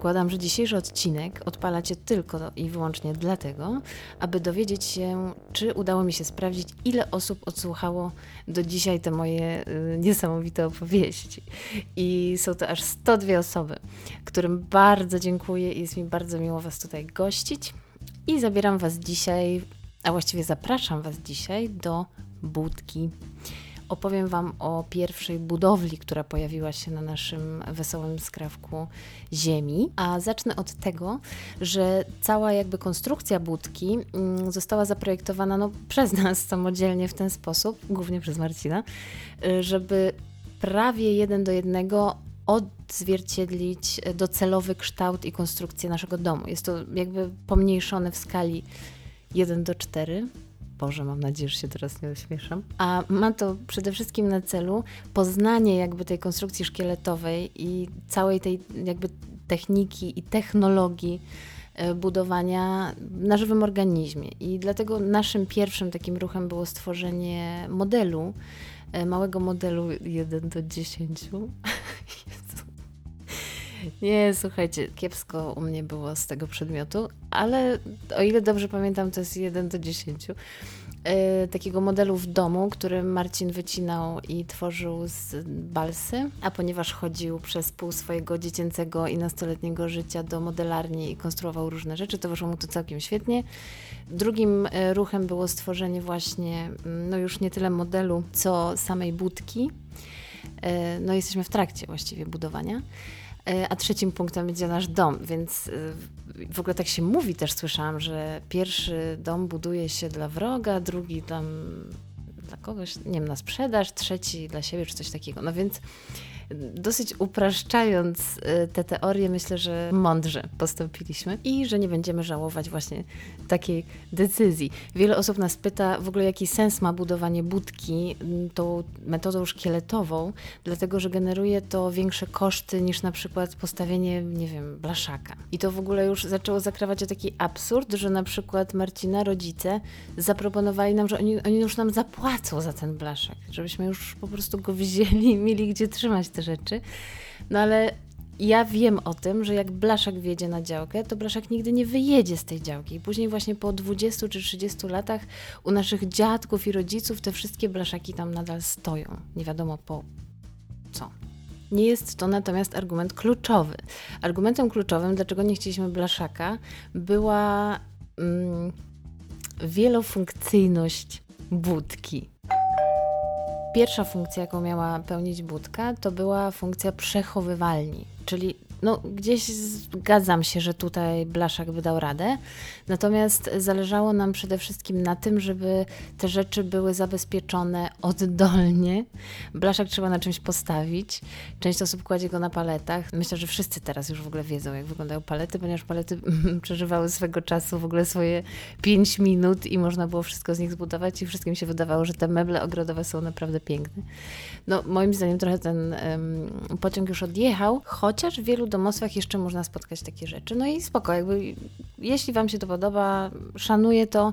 zakładam, że dzisiejszy odcinek odpalacie tylko i wyłącznie dlatego, aby dowiedzieć się, czy udało mi się sprawdzić, ile osób odsłuchało do dzisiaj te moje y, niesamowite opowieści. I są to aż 102 osoby, którym bardzo dziękuję i jest mi bardzo miło Was tutaj gościć. I zabieram Was dzisiaj, a właściwie zapraszam Was dzisiaj do budki opowiem Wam o pierwszej budowli, która pojawiła się na naszym wesołym skrawku ziemi. A zacznę od tego, że cała jakby konstrukcja budki mm, została zaprojektowana no, przez nas samodzielnie w ten sposób, głównie przez Marcina, y, żeby prawie jeden do jednego odzwierciedlić docelowy kształt i konstrukcję naszego domu. Jest to jakby pomniejszone w skali 1 do 4 Boże, mam nadzieję, że się teraz nie ośmieszam. A ma to przede wszystkim na celu poznanie jakby tej konstrukcji szkieletowej i całej tej jakby techniki i technologii e, budowania na żywym organizmie. I dlatego naszym pierwszym takim ruchem było stworzenie modelu, e, małego modelu 1 do 10. Nie, słuchajcie, kiepsko u mnie było z tego przedmiotu, ale o ile dobrze pamiętam, to jest 1 do 10. Yy, e, takiego modelu w domu, który Marcin wycinał i tworzył z balsy, a ponieważ chodził przez pół swojego dziecięcego i nastoletniego życia do modelarni i konstruował różne rzeczy, to wyszło mu to całkiem świetnie. Drugim e, ruchem było stworzenie właśnie, mm, no już nie tyle modelu, co samej budki. E, no jesteśmy w trakcie właściwie budowania. E, a trzecim punktem będzie nasz dom, więc e, w ogóle tak się mówi, też słyszałam, że pierwszy dom buduje się dla wroga, drugi tam dla kogoś, nie wiem, na sprzedaż, trzeci dla siebie, czy coś takiego. No więc dosyć upraszczając y, te teorie, myślę, że mądrze postąpiliśmy i że nie będziemy żałować właśnie takiej decyzji. Wiele osób nas pyta w ogóle, jaki sens ma budowanie budki mm, tą metodą szkieletową, dlatego że generuje to większe koszty niż na przykład postawienie, nie wiem, blaszaka. I to w ogóle już zaczęło zakrawać o taki absurd, że na przykład Marcina rodzice zaproponowali nam, że oni, oni już nam zapłacą za ten blaszak, żebyśmy już po prostu go wzięli i mieli gdzie trzymać te rzeczy. No ale ja wiem o tym, że jak blaszak wjedzie na działkę, to blaszak nigdy nie wyjedzie z tej działki. I później właśnie po 20 czy 30 latach u naszych dziadków i rodziców te wszystkie blaszaki tam nadal stoją. Nie wiadomo po co. Nie jest to natomiast argument kluczowy. Argumentem kluczowym, dlaczego nie chcieliśmy blaszaka, była mm, wielofunkcyjność budki. Pierwsza funkcja, jaką miała pełnić budka, to była funkcja przechowywalni, czyli no, gdzieś zgadzam się, że tutaj Blaszak by dał radę, natomiast zależało nam przede wszystkim na tym, żeby te rzeczy były zabezpieczone oddolnie. Blaszak trzeba na czymś postawić. Część osób kładzie go na paletach. Myślę, że wszyscy teraz już w ogóle wiedzą, jak wyglądają palety, ponieważ palety przeżywały swego czasu w ogóle swoje 5 minut i można było wszystko z nich zbudować i wszystkim się wydawało, że te meble ogrodowe są naprawdę piękne. No, moim zdaniem trochę ten um, pociąg już odjechał, chociaż wielu domostwach jeszcze można spotkać takie rzeczy. No i spoko, jakby jeśli Wam się to podoba, szanuję to.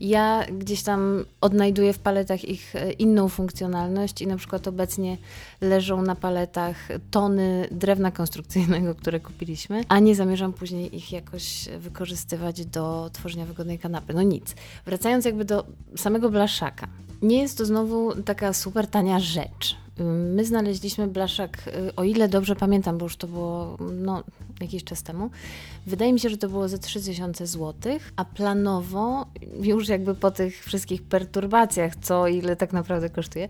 Ja gdzieś tam odnajduję w paletach ich e, inną funkcjonalność i na przykład obecnie leżą na paletach tony drewna konstrukcyjnego, które kupiliśmy, a nie zamierzam później ich jakoś wykorzystywać do tworzenia wygodnej kanapy. No nic. Wracając jakby do samego blaszaka. Nie jest to znowu taka super tania rzecz. My znaleźliśmy blaszak, y, o ile dobrze pamiętam, bo już to było no, jakiś czas temu. Wydaje mi się, że to było ze 3000 zł, a planowo, już jakby po tych wszystkich perturbacjach, co ile tak naprawdę kosztuje,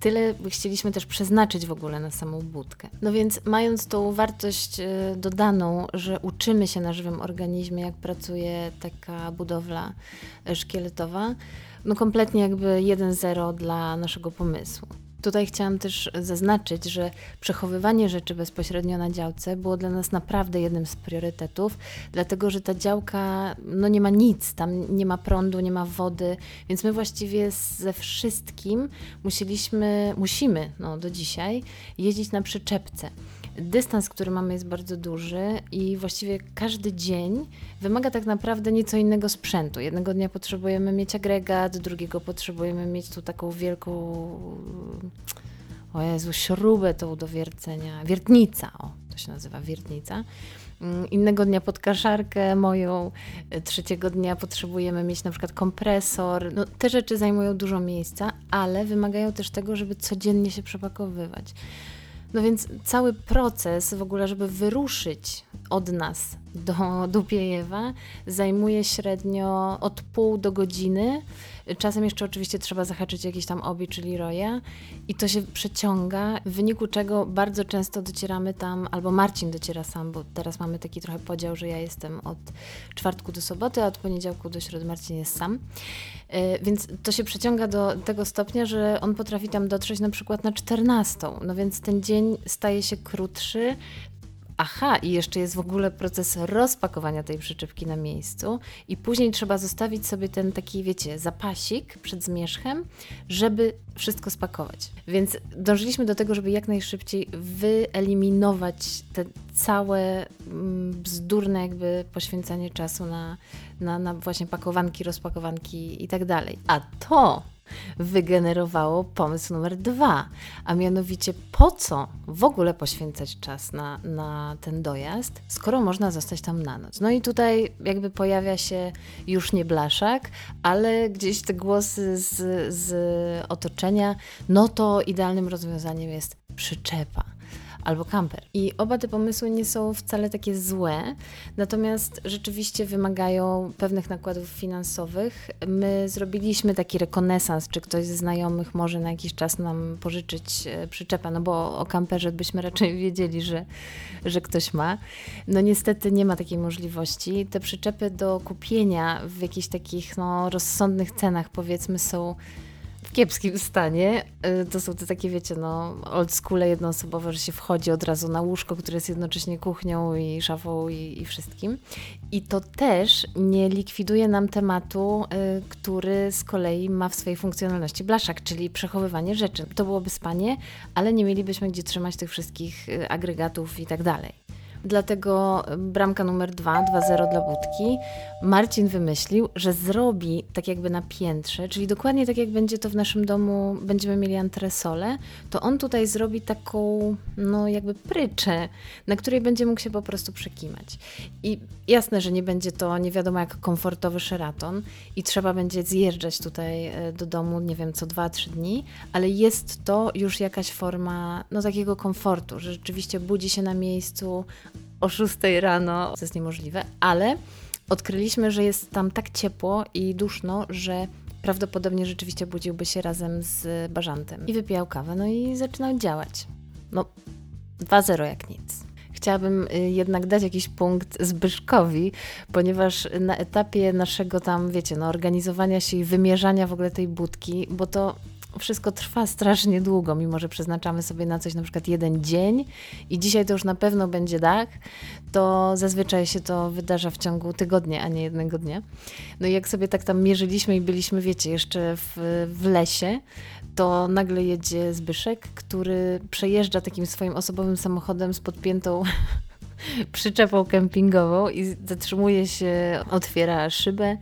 tyle chcieliśmy też przeznaczyć w ogóle na samą budkę. No więc mając tą wartość y, dodaną, że uczymy się na żywym organizmie, jak pracuje taka budowla y, szkieletowa, no kompletnie jakby 1-0 dla naszego pomysłu. Tutaj chciałam też zaznaczyć, że przechowywanie rzeczy bezpośrednio na działce było dla nas naprawdę jednym z priorytetów, dlatego że ta działka no nie ma nic, tam nie ma prądu, nie ma wody, więc my właściwie ze wszystkim musieliśmy, musimy no, do dzisiaj jeździć na przyczepce dystans, który mamy, jest bardzo duży i właściwie każdy dzień wymaga tak naprawdę nieco innego sprzętu. Jednego dnia potrzebujemy mieć agregat, drugiego potrzebujemy mieć tu taką wielką, o Jezu, śrubę tą do wiercenia, wiertnica, o, to się nazywa wiertnica. mm, innego dnia podkaszarkę moją, y, trzeciego dnia potrzebujemy mieć na przykład kompresor. No, te rzeczy zajmują dużo miejsca, ale wymagają też tego, żeby codziennie się przepakowywać. No więc cały proces w ogóle, żeby wyruszyć od nas do Dupiejewa zajmuje średnio od pół do godziny. Czasem jeszcze oczywiście trzeba zahaczyć jakiś tam obi, czyli roja i to się przeciąga, w wyniku czego bardzo często docieramy tam, albo Marcin dociera sam, bo teraz mamy taki trochę podział, że ja jestem od czwartku do soboty, a od poniedziałku do środy Marcin jest sam. E, więc to się przeciąga do tego stopnia, że on potrafi tam dotrzeć na przykład na 14. No więc ten dzień staje się krótszy, Aha, i jeszcze jest w ogóle proces rozpakowania tej przyczepki na miejscu, i później trzeba zostawić sobie ten taki, wiecie, zapasik przed zmierzchem, żeby wszystko spakować. Więc dążyliśmy do tego, żeby jak najszybciej wyeliminować te całe mm, bzdurne, jakby poświęcanie czasu na, na, na właśnie pakowanki, rozpakowanki i tak dalej. A to wygenerowało pomysł numer dwa, a mianowicie po co w ogóle poświęcać czas na, na ten dojazd, skoro można zostać tam na noc. No i tutaj jakby pojawia się już nie blaszak, ale gdzieś te głosy z, z otoczenia, no to idealnym rozwiązaniem jest przyczepa albo kamper. I oba te pomysły nie są wcale takie złe, natomiast rzeczywiście wymagają pewnych nakładów finansowych. My zrobiliśmy taki rekonesans, czy ktoś ze znajomych może na jakiś czas nam pożyczyć e, przyczepę, no bo o kamperze byśmy raczej wiedzieli, że, że ktoś ma. No niestety nie ma takiej możliwości. Te przyczepy do kupienia w jakichś takich no, rozsądnych cenach powiedzmy są kiepskim stanie. Y, to są te takie, wiecie, no, old school jednoosobowe, że się wchodzi od razu na łóżko, które jest jednocześnie kuchnią i szafą i, i wszystkim. I to też nie likwiduje nam tematu, y, który z kolei ma w swojej funkcjonalności blaszak, czyli przechowywanie rzeczy. To byłoby spanie, ale nie mielibyśmy gdzie trzymać tych wszystkich y, agregatów i tak dalej. Dlatego bramka numer 2, 2-0 dla budki. Marcin wymyślił, że zrobi tak jakby na piętrze, czyli dokładnie tak jak będzie to w naszym domu, będziemy mieli antresolę, to on tutaj zrobi taką, no jakby pryczę, na której będzie mógł się po prostu przekimać. I jasne, że nie będzie to nie wiadomo jak komfortowy Sheraton i trzeba będzie zjeżdżać tutaj e, do domu, nie wiem, co 2-3 dni, ale jest to już jakaś forma, no takiego komfortu, że rzeczywiście budzi się na miejscu, o 6 rano, to jest niemożliwe, ale odkryliśmy, że jest tam tak ciepło i duszno, że prawdopodobnie rzeczywiście budziłby się razem z bażantem i wypijał kawę, no i zaczynał działać. No, 2-0 jak nic. Chciałabym y, jednak dać jakiś punkt Zbyszkowi, ponieważ na etapie naszego tam, wiecie, no, organizowania się i wymierzania w ogóle tej budki, bo to wszystko trwa strasznie długo, mimo że przeznaczamy sobie na coś na przykład jeden dzień i dzisiaj to już na pewno będzie tak, to zazwyczaj się to wydarza w ciągu tygodnia, a nie jednego dnia. No i jak sobie tak tam mierzyliśmy i byliśmy, wiecie, jeszcze w, w lesie, to nagle jedzie Zbyszek, który przejeżdża takim swoim osobowym samochodem z podpiętą przyczepą kempingową i zatrzymuje się, otwiera szybę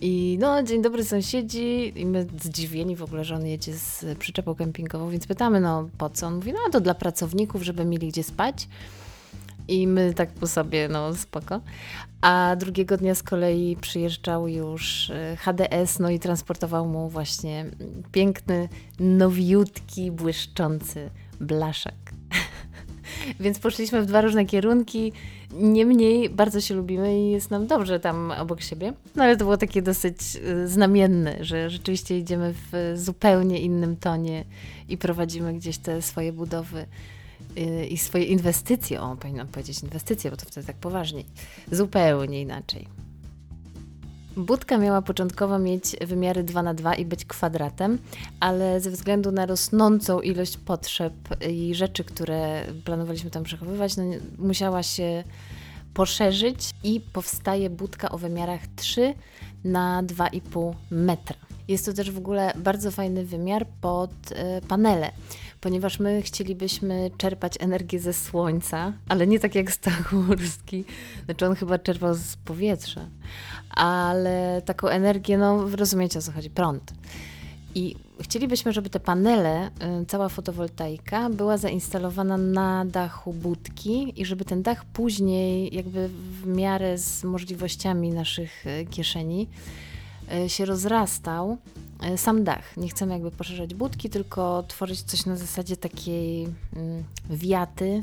i no, dzień dobry sąsiedzi. I my zdziwieni w ogóle, że on jedzie z przyczepą kempingową, więc pytamy, no po co? On mówi, no to dla pracowników, żeby mieli gdzie spać. I my tak po sobie, no spoko. A drugiego dnia z kolei przyjeżdżał już e, HDS, no i transportował mu właśnie piękny, nowiutki, błyszczący blaszak. Więc poszliśmy w dwa różne kierunki. Niemniej bardzo się lubimy i jest nam dobrze tam obok siebie. No ale to było takie dosyć y, znamienne, że rzeczywiście idziemy w zupełnie innym tonie i prowadzimy gdzieś te swoje budowy y, i swoje inwestycje. O, powinnam powiedzieć inwestycje, bo to wtedy tak poważniej. Zupełnie inaczej. Budka miała początkowo mieć wymiary 2 na 2 i być kwadratem, ale ze względu na rosnącą ilość potrzeb i rzeczy, które planowaliśmy tam przechowywać, no, musiała się poszerzyć i powstaje budka o wymiarach 3 na 2,5 metra. Jest to też w ogóle bardzo fajny wymiar pod y, panele, ponieważ my chcielibyśmy czerpać energię ze słońca, ale nie tak jak Stachurski, znaczy on chyba czerpał z powietrza, ale taką energię, no rozumiecie o co chodzi, prąd. I chcielibyśmy, żeby te panele, y, cała fotowoltaika była zainstalowana na dachu budki i żeby ten dach później, jakby w miarę z możliwościami naszych y, kieszeni, się rozrastał. Sam dach. Nie chcemy jakby poszerzać budki, tylko tworzyć coś na zasadzie takiej mm, wiaty,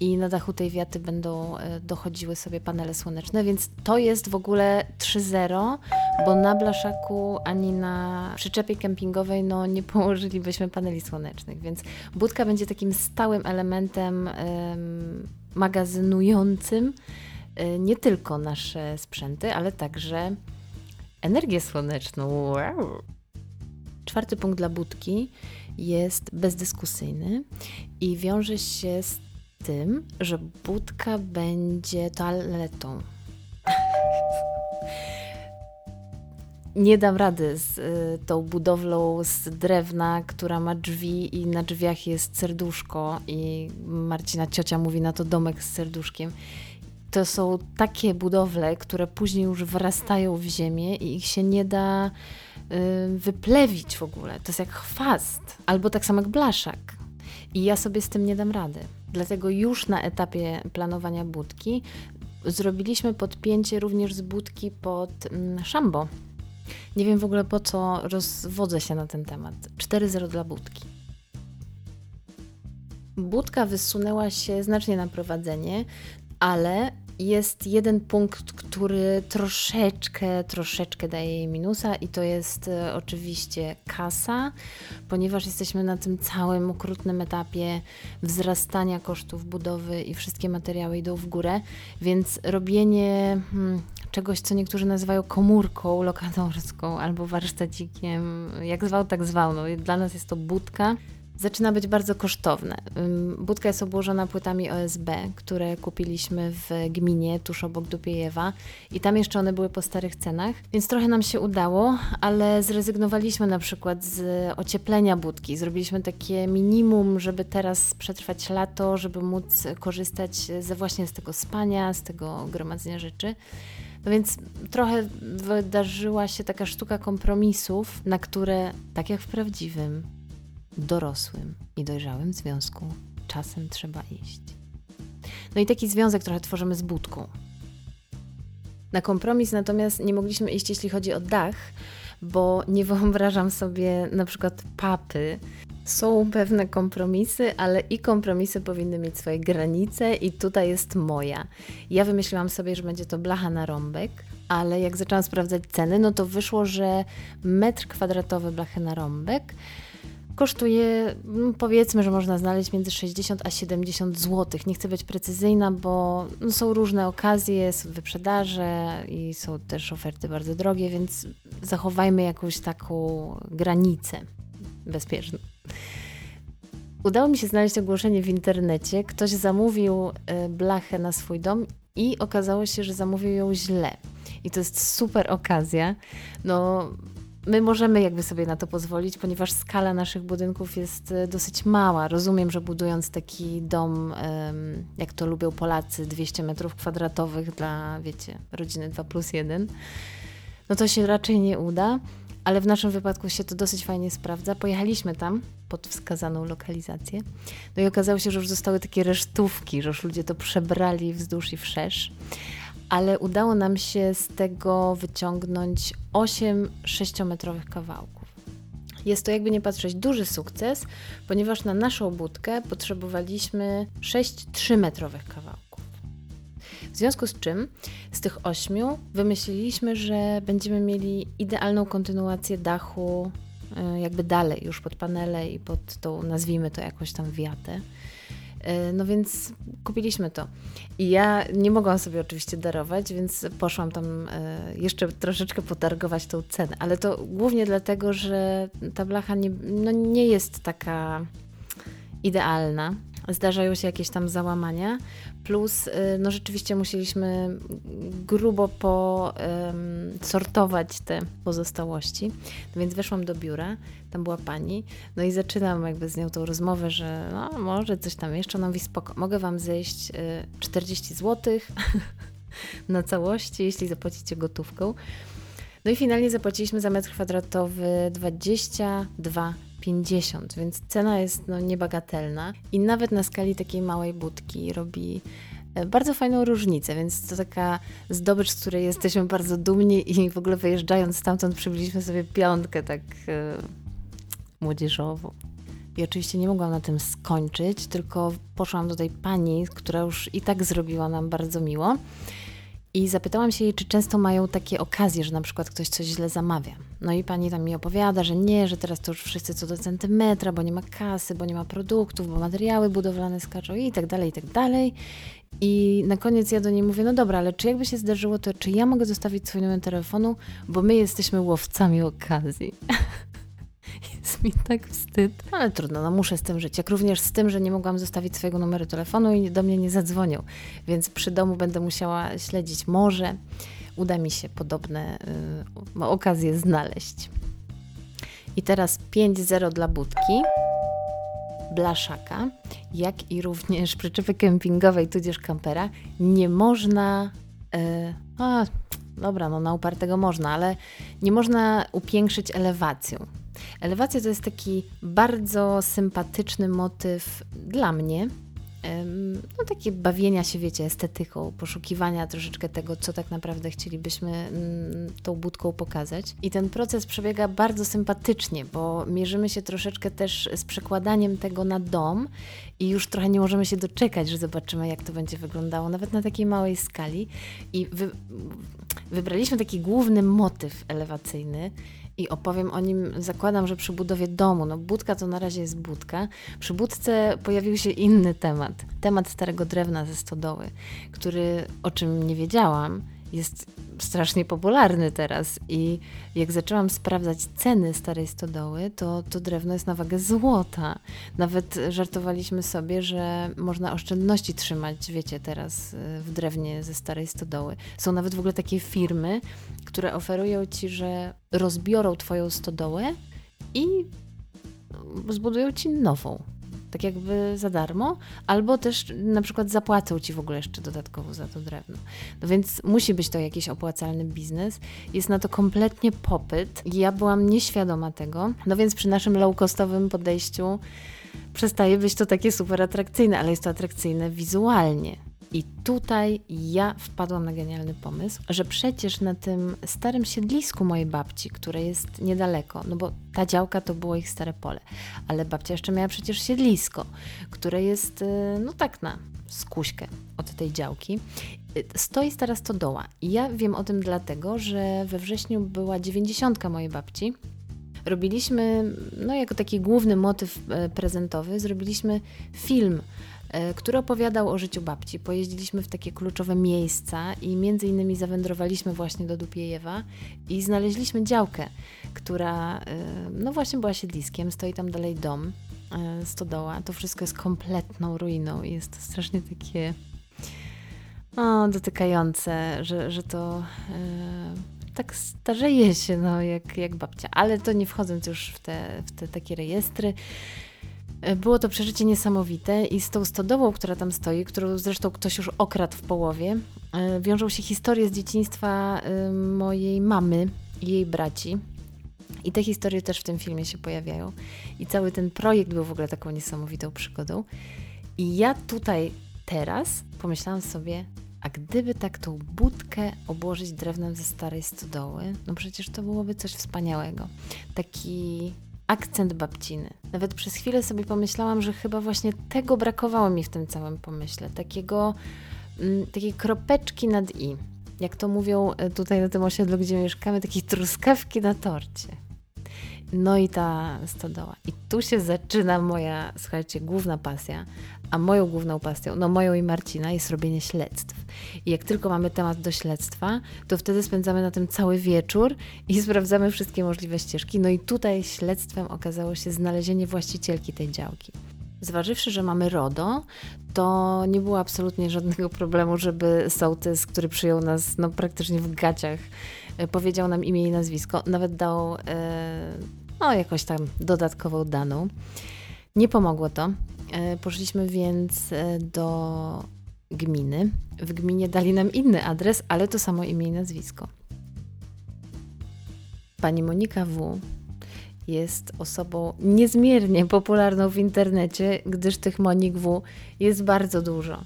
i na dachu tej wiaty będą e, dochodziły sobie panele słoneczne, więc to jest w ogóle 3.0, bo na blaszaku ani na przyczepie kempingowej no, nie położylibyśmy paneli słonecznych, więc budka będzie takim stałym elementem ym, magazynującym nie tylko nasze sprzęty, ale także energię słoneczną. Wow. Czwarty punkt dla budki jest bezdyskusyjny i wiąże się z tym, że budka będzie toaletą. Nie dam rady z y, tą budowlą z drewna, która ma drzwi i na drzwiach jest serduszko i Marcina ciocia mówi na to domek z serduszkiem. To są takie budowle, które później już wrastają w ziemię i ich się nie da y, wyplewić w ogóle. To jest jak chwast, albo tak samo jak blaszak. I ja sobie z tym nie dam rady. Dlatego już na etapie planowania budki zrobiliśmy podpięcie również z budki pod mm, szambo. Nie wiem w ogóle po co rozwodzę się na ten temat. 4-0 dla budki. Budka wysunęła się znacznie na prowadzenie, ale jest jeden punkt, który troszeczkę, troszeczkę daje jej minusa i to jest e, oczywiście kasa, ponieważ jesteśmy na tym całym okrutnym etapie wzrastania kosztów budowy i wszystkie materiały idą w górę, więc robienie hmm, czegoś, co niektórzy nazywają komórką lokatorską albo warsztacikiem, jak zwał, tak zwał. No, dla nas jest to budka zaczyna być bardzo kosztowne. Budka jest obłożona płytami OSB, które kupiliśmy w gminie tuż obok Dupiejewa i tam jeszcze one były po starych cenach, więc trochę nam się udało, ale zrezygnowaliśmy na przykład z ocieplenia budki. Zrobiliśmy takie minimum, żeby teraz przetrwać lato, żeby móc korzystać ze właśnie z tego spania, z tego gromadzenia rzeczy. No więc trochę wydarzyła się taka sztuka kompromisów, na które, tak jak w prawdziwym, dorosłym i dojrzałym związku czasem trzeba iść. No i taki związek trochę tworzymy z budką. Na kompromis natomiast nie mogliśmy iść, jeśli chodzi o dach, bo nie wyobrażam sobie na przykład papy. Są pewne kompromisy, ale i kompromisy powinny mieć swoje granice, i tutaj jest moja. Ja wymyśliłam sobie, że będzie to blacha na rąbek, ale jak zaczęłam sprawdzać ceny, no to wyszło, że metr kwadratowy blachy na rąbek kosztuje, no, powiedzmy, że można znaleźć między 60 a 70 zł. Nie chcę być precyzyjna, bo no, są różne okazje, są wyprzedaże i są też oferty bardzo drogie, więc zachowajmy jakąś taką granicę bezpieczną. Udało mi się znaleźć ogłoszenie w internecie. Ktoś zamówił e, blachę na swój dom i okazało się, że zamówił ją źle. I to jest super okazja. No, my możemy jakby sobie na to pozwolić, ponieważ skala naszych budynków jest e, dosyć mała. Rozumiem, że budując taki dom, jak to lubią Polacy, 200 metrów kwadratowych dla, wiecie, rodziny 2 plus 1, no to się raczej nie uda, ale w naszym wypadku się to dosyć fajnie sprawdza. Pojechaliśmy tam pod wskazaną lokalizację, no i okazało się, że już zostały takie resztówki, że już ludzie to przebrali wzdłuż i wszerz ale udało nam się z tego wyciągnąć 8 6-metrowych kawałków. Jest to jakby nie patrzeć duży sukces, ponieważ na naszą budkę potrzebowaliśmy 6 3-metrowych kawałków. W związku z czym z tych 8 wymyśliliśmy, że będziemy mieli idealną kontynuację dachu e, jakby dalej, już pod panele i pod tą, nazwijmy to jakoś tam wiatę. E, no więc kupiliśmy to. I ja nie mogłam sobie oczywiście darować, więc poszłam tam e, jeszcze troszeczkę potargować tą cenę. Ale to głównie dlatego, że ta blacha nie, no nie jest taka idealna. Zdarzają się jakieś tam załamania, plus y, no rzeczywiście musieliśmy grubo posortować te pozostałości. No więc weszłam do biura, tam była pani, no i zaczynam jakby z nią tą rozmowę, że no może coś tam jeszcze, ona mówi spoko, mogę Wam zejść 40 zł na całości, jeśli zapłacicie gotówką. No i finalnie zapłaciliśmy za metr kwadratowy 22,50, więc cena jest no, niebagatelna i nawet na skali takiej małej budki robi e, bardzo fajną różnicę, więc to taka zdobycz, z której jesteśmy bardzo dumni i w ogóle wyjeżdżając stamtąd przybyliśmy sobie piątkę tak e, młodzieżową. I oczywiście nie mogłam na tym skończyć, tylko poszłam do tej pani, która już i tak zrobiła nam bardzo miło. I zapytałam się jej, czy często mają takie okazje, że na przykład ktoś coś źle zamawia. No i pani tam mi opowiada, że nie, że teraz to już wszyscy co do centymetra, bo nie ma kasy, bo nie ma produktów, bo materiały budowlane skaczą i tak dalej, i tak dalej. I na koniec ja do niej mówię, no dobra, ale czy jakby się zdarzyło, to czy ja mogę zostawić swój numer telefonu, bo my jesteśmy łowcami okazji. Jest mi tak wstyd. Ale trudno, no muszę z tym żyć. Jak również z tym, że nie mogłam zostawić swojego numeru telefonu i do mnie nie zadzwonią. Więc przy domu będę musiała śledzić. Może uda mi się podobne y, okazje znaleźć. I teraz 5-0 dla budki. Blaszaka, jak i również przyczepy kempingowej, tudzież kampera, nie można. Y, a, dobra, no na upartego można, ale nie można upiększyć elewacją. Elewacja to jest taki bardzo sympatyczny motyw dla mnie. No takie bawienia się, wiecie, estetyką, poszukiwania troszeczkę tego, co tak naprawdę chcielibyśmy mm, tą budką pokazać. I ten proces przebiega bardzo sympatycznie, bo mierzymy się troszeczkę też z przekładaniem tego na dom i już trochę nie możemy się doczekać, że zobaczymy, jak to będzie wyglądało, nawet na takiej małej skali. I wy, wybraliśmy taki główny motyw elewacyjny i opowiem o nim, zakładam, że przy budowie domu. No budka to na razie jest budka. Przy budce pojawił się inny temat. Temat starego drewna ze stodoły, który, o czym nie wiedziałam, jest strasznie popularny teraz i jak zaczęłam sprawdzać ceny starej stodoły, to to drewno jest na wagę złota. Nawet żartowaliśmy sobie, że można oszczędności trzymać, wiecie, teraz y, w drewnie ze starej stodoły. Są nawet w ogóle takie firmy, które oferują ci, że rozbiorą twoją stodołę i zbudują ci nową tak jakby za darmo, albo też na przykład zapłacą ci w ogóle jeszcze dodatkowo za to drewno. No więc musi być to jakiś opłacalny biznes. Jest na to kompletnie popyt. Ja byłam nieświadoma tego, no więc przy naszym low-costowym podejściu przestaje być to takie super atrakcyjne, ale jest to atrakcyjne wizualnie. I tutaj ja wpadłam na genialny pomysł, że przecież na tym starym siedlisku mojej babci, które jest niedaleko, no bo ta działka to było ich stare pole, ale babcia jeszcze miała przecież siedlisko, które jest y, no tak na skuśkę od tej działki. Y, stoi stara stodoła. I ja wiem o tym dlatego, że we wrześniu była dziewięćdziesiątka mojej babci, robiliśmy, no jako taki główny motyw y, prezentowy, zrobiliśmy film który opowiadał o życiu babci. Pojeździliśmy w takie kluczowe miejsca i między innymi zawędrowaliśmy właśnie do Dupiejewa i znaleźliśmy działkę, która e, no właśnie była siedliskiem, stoi tam dalej dom, e, stodoła. To wszystko jest kompletną ruiną i jest to strasznie takie o, dotykające, że, że to tak starzeje się, no, jak, jak babcia. Ale to nie wchodząc już w te, w te takie rejestry, E, było to przeżycie niesamowite i z tą stodową, która tam stoi, którą zresztą ktoś już okradł w połowie, e, wiążą się historie z dzieciństwa e, mojej mamy i jej braci. I te historie też w tym filmie się pojawiają. I cały ten projekt był w ogóle taką niesamowitą przygodą. I ja tutaj teraz pomyślałam sobie, a gdyby tak tą budkę obłożyć drewnem ze starej stodoły, no przecież to byłoby coś wspaniałego. Taki akcent babciny. Nawet przez chwilę sobie pomyślałam, że chyba właśnie tego brakowało mi w tym całym pomyśle. Takiego, m, takiej kropeczki nad i. Jak to mówią e, tutaj na tym osiedlu, gdzie mieszkamy, takiej truskawki na torcie. No i ta stodoła. I tu się zaczyna moja, słuchajcie, główna pasja, a moją główną pasją, no moją i Marcina, jest robienie śledztw. I jak tylko mamy temat do śledztwa, to wtedy spędzamy na tym cały wieczór i sprawdzamy wszystkie możliwe ścieżki. No i tutaj śledztwem okazało się znalezienie właścicielki tej działki. Zważywszy, że mamy RODO, to nie było absolutnie żadnego problemu, żeby sołtys, który przyjął nas no, praktycznie w gaciach, e, powiedział nam imię i nazwisko, nawet dał e, no, jakąś tam dodatkową daną. Nie pomogło to. E, poszliśmy więc e, do gminy. W gminie dali nam inny adres, ale to samo imię i nazwisko. Pani Monika W. jest osobą niezmiernie popularną w internecie, gdyż tych Monik W jest bardzo dużo.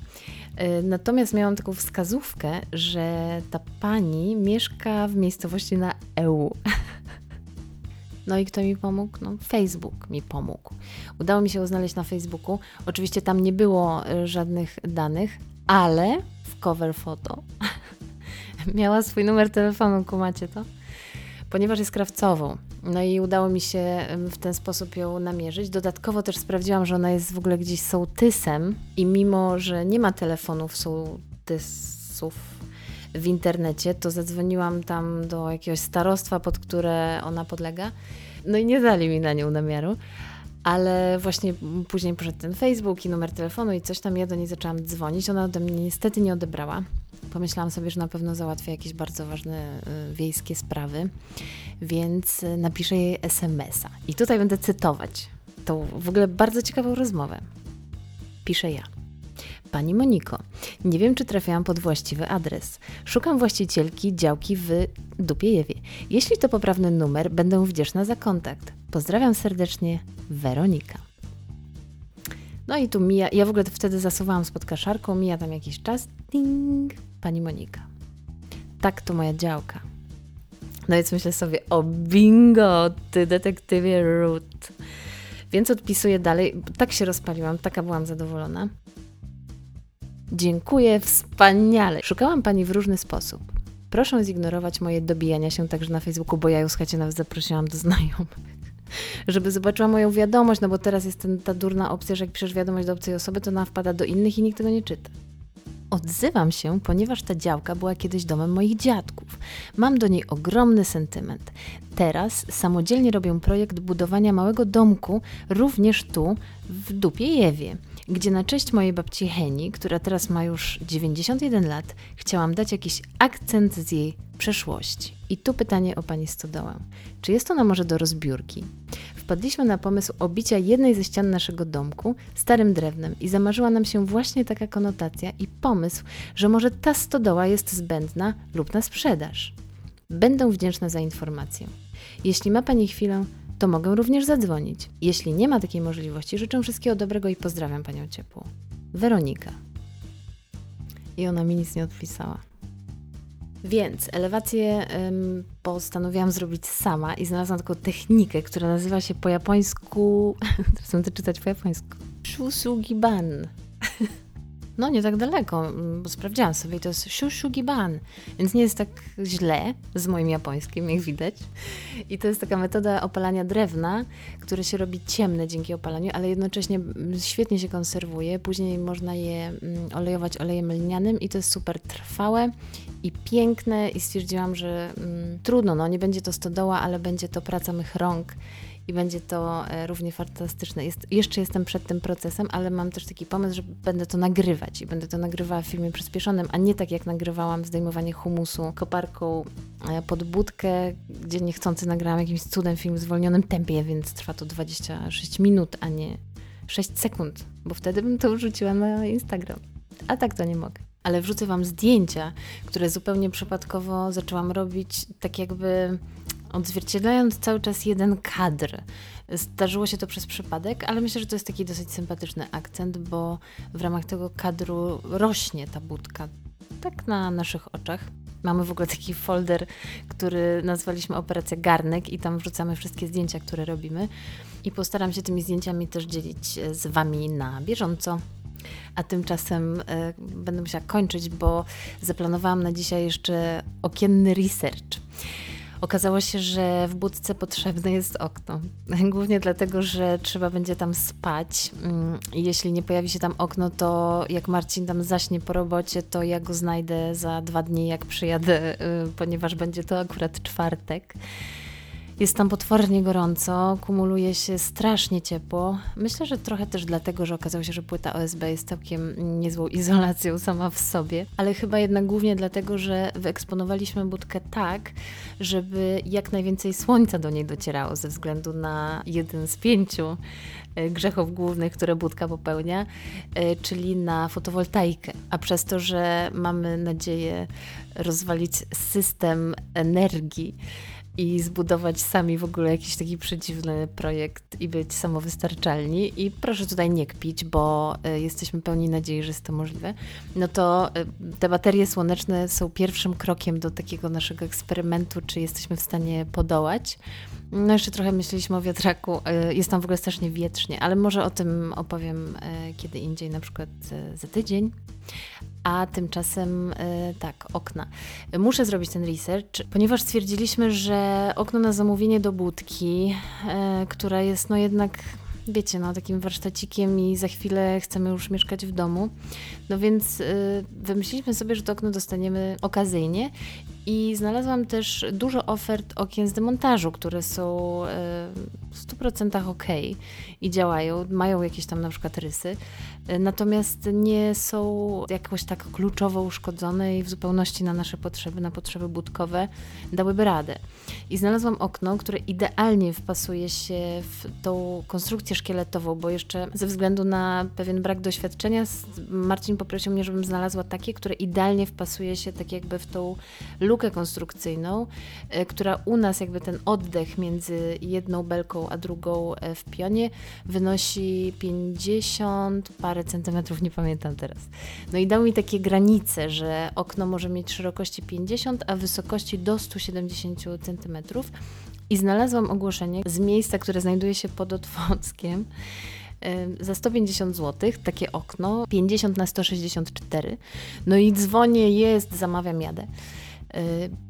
E, natomiast miałam taką wskazówkę, że ta pani mieszka w miejscowości na EU. No i kto mi pomógł? No, Facebook mi pomógł. Udało mi się znaleźć na Facebooku. Oczywiście tam nie było e, żadnych danych, ale w cover foto miała swój numer telefonu, kumacie to? Ponieważ jest krawcową. No i udało mi się w ten sposób ją namierzyć. Dodatkowo też sprawdziłam, że ona jest w ogóle gdzieś sołtysem i mimo, że nie ma telefonów sołtysów w internecie, to zadzwoniłam tam do jakiegoś starostwa, pod które ona podlega. No i nie dali mi na nią namiaru ale właśnie później poszedł ten Facebook i numer telefonu i coś tam, ja do niej zaczęłam dzwonić, ona ode mnie niestety nie odebrała. Pomyślałam sobie, że na pewno załatwia jakieś bardzo ważne y, wiejskie sprawy, więc y, napiszę jej SMS-a. I tutaj będę cytować tą w ogóle bardzo ciekawą rozmowę. Piszę ja. Pani Moniko, nie wiem, czy trafiałam pod właściwy adres. Szukam właścicielki działki w Dupiejewie. Jeśli to poprawny numer, będę wdzięczna za kontakt. Pozdrawiam serdecznie, Weronika. No i tu mija, ja w ogóle wtedy zasuwałam spod kaszarką, mija tam jakiś czas, ding, pani Monika. Tak to moja działka. No więc myślę sobie, o bingo, ty detektywie Ruth. Więc odpisuję dalej. Tak się rozpaliłam, taka byłam zadowolona. Dziękuję, wspaniale. Szukałam pani w różny sposób. Proszę zignorować moje dobijania się także na Facebooku, bo ja ją słuchajcie, nawet zaprosiłam do znajomych. Żeby zobaczyła moją wiadomość, no bo teraz jest ten, ta durna opcja, że jak piszesz wiadomość do obcej osoby, to ona wpada do innych i nikt tego nie czyta. Odzywam się, ponieważ ta działka była kiedyś domem moich dziadków. Mam do niej ogromny sentyment. Teraz samodzielnie robię projekt budowania małego domku, również tu, w Dupiejewie gdzie na cześć mojej babci Heni, która teraz ma już 91 lat, chciałam dać jakiś akcent z jej przeszłości. I tu pytanie o pani Stodołę. Czy jest ona może do rozbiórki? Wpadliśmy na pomysł obicia jednej ze ścian naszego domku starym drewnem i zamarzyła nam się właśnie taka konotacja i pomysł, że może ta stodoła jest zbędna lub na sprzedaż. Będę wdzięczna za informację. Jeśli ma Pani chwilę, to mogę również zadzwonić. Jeśli nie ma takiej możliwości, życzę wszystkiego dobrego i pozdrawiam Panią ciepło. Weronika. I ona mi nic nie odpisała. Więc elewację ym, postanowiłam zrobić sama i znalazłam taką technikę, która nazywa się po japońsku. Teraz będę czytać po japońsku. Shusugiban. No, nie tak daleko, mm, bo sprawdziłam sobie, to jest shushugiban, więc nie jest tak źle z moim japońskim, jak widać. I to jest taka metoda opalania drewna, które się robi ciemne dzięki opalaniu, ale jednocześnie mm, świetnie się konserwuje. Później można je mm, olejować olejem lnianym i to jest super trwałe i piękne i stwierdziłam, że mm, trudno, no nie będzie to stodoła, ale będzie to praca mych rąk i będzie to e, równie fantastyczne. Jest, jeszcze jestem przed tym procesem, ale mam też taki pomysł, że będę to nagrywać i będę to nagrywała w filmie przyspieszonym, a nie tak jak nagrywałam zdejmowanie humusu koparką e, pod budkę, gdzie niechcący nagrałam jakimś cudem film w zwolnionym tempie, więc trwa to 26 minut, a nie 6 sekund, bo wtedy bym to wrzuciła na Instagram. A tak to nie mogę. Ale wrzucę Wam zdjęcia, które zupełnie przypadkowo zaczęłam robić, tak jakby odzwierciedlając cały czas jeden kadr. Zdarzyło się to przez przypadek, ale myślę, że to jest taki dosyć sympatyczny akcent, bo w ramach tego kadru rośnie ta budka tak na naszych oczach. Mamy w ogóle taki folder, który nazwaliśmy Operacja Garnek i tam wrzucamy wszystkie zdjęcia, które robimy. I postaram się tymi zdjęciami też dzielić z Wami na bieżąco. A tymczasem y, będę musiała kończyć, bo zaplanowałam na dzisiaj jeszcze okienny research. Okazało się, że w budce potrzebne jest okno. Głównie dlatego, że trzeba będzie tam spać. Mm, jeśli nie pojawi się tam okno, to jak Marcin tam zaśnie po robocie, to ja go znajdę za dwa dni, jak przyjadę, y, ponieważ będzie to akurat czwartek. Jest tam potwornie gorąco, kumuluje się strasznie ciepło. Myślę, że trochę też dlatego, że okazało się, że płyta OSB jest całkiem niezłą izolacją sama w sobie, ale chyba jednak głównie dlatego, że wyeksponowaliśmy budkę tak, żeby jak najwięcej słońca do niej docierało ze względu na jeden z pięciu e, grzechów głównych, które budka popełnia, e, czyli na fotowoltaikę. A przez to, że mamy nadzieję rozwalić system energii, i zbudować sami w ogóle jakiś taki przedziwny projekt i być samowystarczalni. I proszę tutaj nie kpić, bo y, jesteśmy pełni nadziei, że jest to możliwe. No to y, te baterie słoneczne są pierwszym krokiem do takiego naszego eksperymentu, czy jesteśmy w stanie podołać. No jeszcze trochę myśleliśmy o wiatraku. Y, jest tam w ogóle strasznie wietrznie, ale może o tym opowiem kiedy indziej, na przykład za tydzień. A tymczasem tak, okna. Muszę zrobić ten research, ponieważ stwierdziliśmy, że okno na zamówienie do budki, która jest no jednak wiecie, no takim warsztacikiem i za chwilę chcemy już mieszkać w domu. No więc y, wymyśliliśmy sobie, że to okno dostaniemy okazyjnie i znalazłam też dużo ofert okien z demontażu, które są y, w 100% ok i działają, mają jakieś tam na przykład rysy, y, natomiast nie są jakoś tak kluczowo uszkodzone i w zupełności na nasze potrzeby, na potrzeby budkowe dałyby radę. I znalazłam okno, które idealnie wpasuje się w tą konstrukcję szkieletową, bo jeszcze ze względu na pewien brak doświadczenia Marcin poprosił mnie, żebym znalazła takie, które idealnie wpasuje się tak jakby w tą lukę konstrukcyjną, e, która u nas jakby ten oddech między jedną belką a drugą e, w pionie wynosi 50 parę centymetrów, nie pamiętam teraz. No i dał mi takie granice, że okno może mieć szerokości 50, a wysokości do 170 centymetrów. I znalazłam ogłoszenie z miejsca, które znajduje się pod Otwockiem za 150 zł, takie okno, 50 na 164. No i dzwonię, jest, zamawiam, jadę.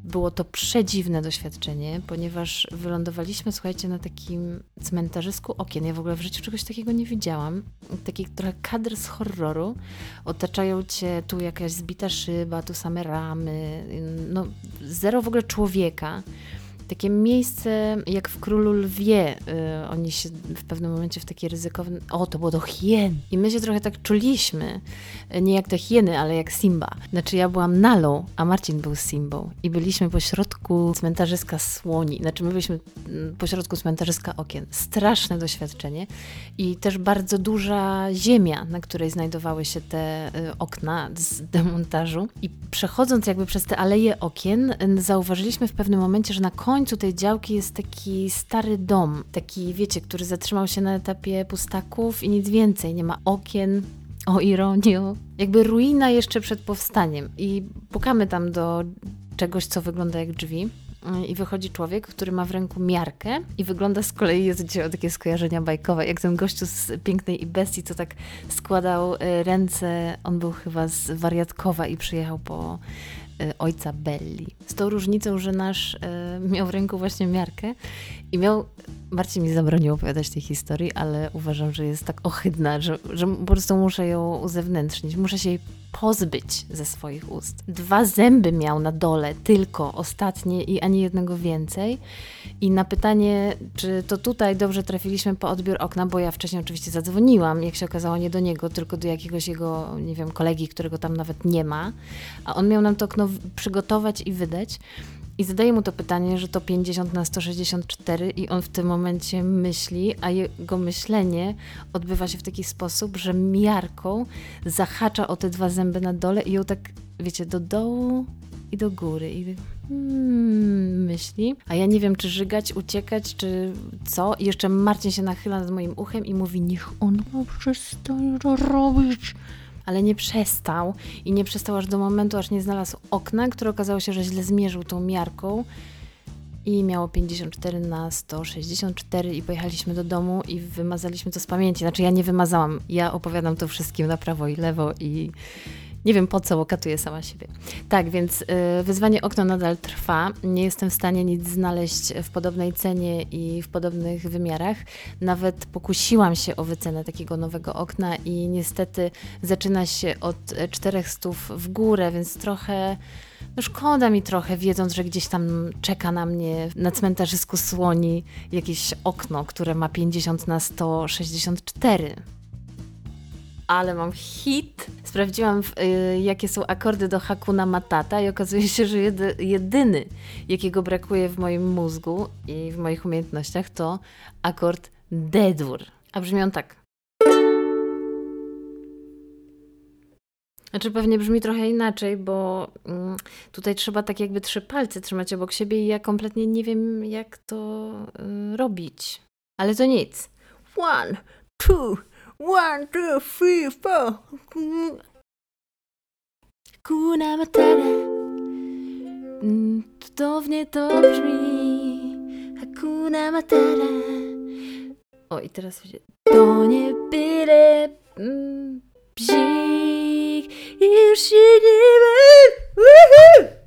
Było to przedziwne doświadczenie, ponieważ wylądowaliśmy, słuchajcie, na takim cmentarzysku okien. Ja w ogóle w życiu czegoś takiego nie widziałam. Taki trochę kadr z horroru. Otaczają cię tu jakaś zbita szyba, tu same ramy. No, zero w ogóle człowieka takie miejsce jak w Królu Lwie. Yy, oni się w pewnym momencie w takie ryzykowne... O, to było do hien. I my się trochę tak czuliśmy. Nie jak te hieny, ale jak Simba. Znaczy ja byłam Nalą, a Marcin był Simbą. I byliśmy po środku cmentarzyska słoni. Znaczy my byliśmy mm, po środku cmentarzyska okien. Straszne doświadczenie. I też bardzo duża ziemia, na której znajdowały się te y, okna z demontażu. I przechodząc jakby przez te aleje okien, zauważyliśmy w pewnym momencie, że na końcu końcu tej działki jest taki stary dom, taki wiecie, który zatrzymał się na etapie pustaków i nic więcej, nie ma okien, o ironio, jakby ruina jeszcze przed powstaniem. I pukamy tam do czegoś, co wygląda jak drzwi. I wychodzi człowiek, który ma w ręku miarkę i wygląda z kolei, jest dzisiaj takie skojarzenia bajkowe, jak ten gościu z Pięknej i Bestii, co tak składał e, ręce, on był chyba z Wariatkowa i przyjechał po ojca Belli. Z tą różnicą, że nasz y, miał w ręku właśnie miarkę i miał. Marcin mi zabronił opowiadać tej historii, ale uważam, że jest tak ohydna, że, że po prostu muszę ją uzewnętrznić. Muszę się jej pozbyć ze swoich ust. Dwa zęby miał na dole, tylko ostatnie i ani jednego więcej. I na pytanie, czy to tutaj dobrze trafiliśmy po odbiór okna, bo ja wcześniej oczywiście zadzwoniłam, jak się okazało, nie do niego, tylko do jakiegoś jego, nie wiem, kolegi, którego tam nawet nie ma, a on miał nam to okno przygotować i wydać. I zadaję mu to pytanie, że to 50 na 164 i on w tym momencie myśli, a jego myślenie odbywa się w taki sposób, że miarką zahacza o te dwa zęby na dole i ją tak, wiecie, do dołu i do góry. I hmm, myśli. A ja nie wiem, czy żygać, uciekać, czy co. I jeszcze Marcin się nachyla nad moim uchem i mówi, niech on przestanie to robić ale nie przestał i nie przestał aż do momentu, aż nie znalazł okna, które okazało się, że źle zmierzył tą miarką i miało 54 na 164 i pojechaliśmy do domu i wymazaliśmy to z pamięci. Znaczy ja nie wymazałam, ja opowiadam to wszystkim na prawo i lewo i nie wiem po co, bo katuję sama siebie. Tak, więc y, wyzwanie okno nadal trwa. Nie jestem w stanie nic znaleźć w podobnej cenie i w podobnych wymiarach. Nawet pokusiłam się o wycenę takiego nowego okna i niestety zaczyna się od 400 w górę, więc trochę. No szkoda mi trochę, wiedząc, że gdzieś tam czeka na mnie na cmentarzysku słoni jakieś okno, które ma 50 na 164 ale mam hit. Sprawdziłam, y, jakie są akordy do Hakuna Matata i okazuje się, że jedy, jedyny, jakiego brakuje w moim mózgu i w moich umiejętnościach, to akord D-dur. A brzmi on tak. Znaczy pewnie brzmi trochę inaczej, bo mm, tutaj trzeba tak jakby trzy palce trzymać obok siebie i ja kompletnie nie wiem, jak to y, robić. Ale to nic. One, two, one, two, three, four. Kuna Matata. Mm, Cudownie to brzmi. Hakuna Matata. O, i teraz będzie. To nie byle mm, bzik i już się nie. Woohoo!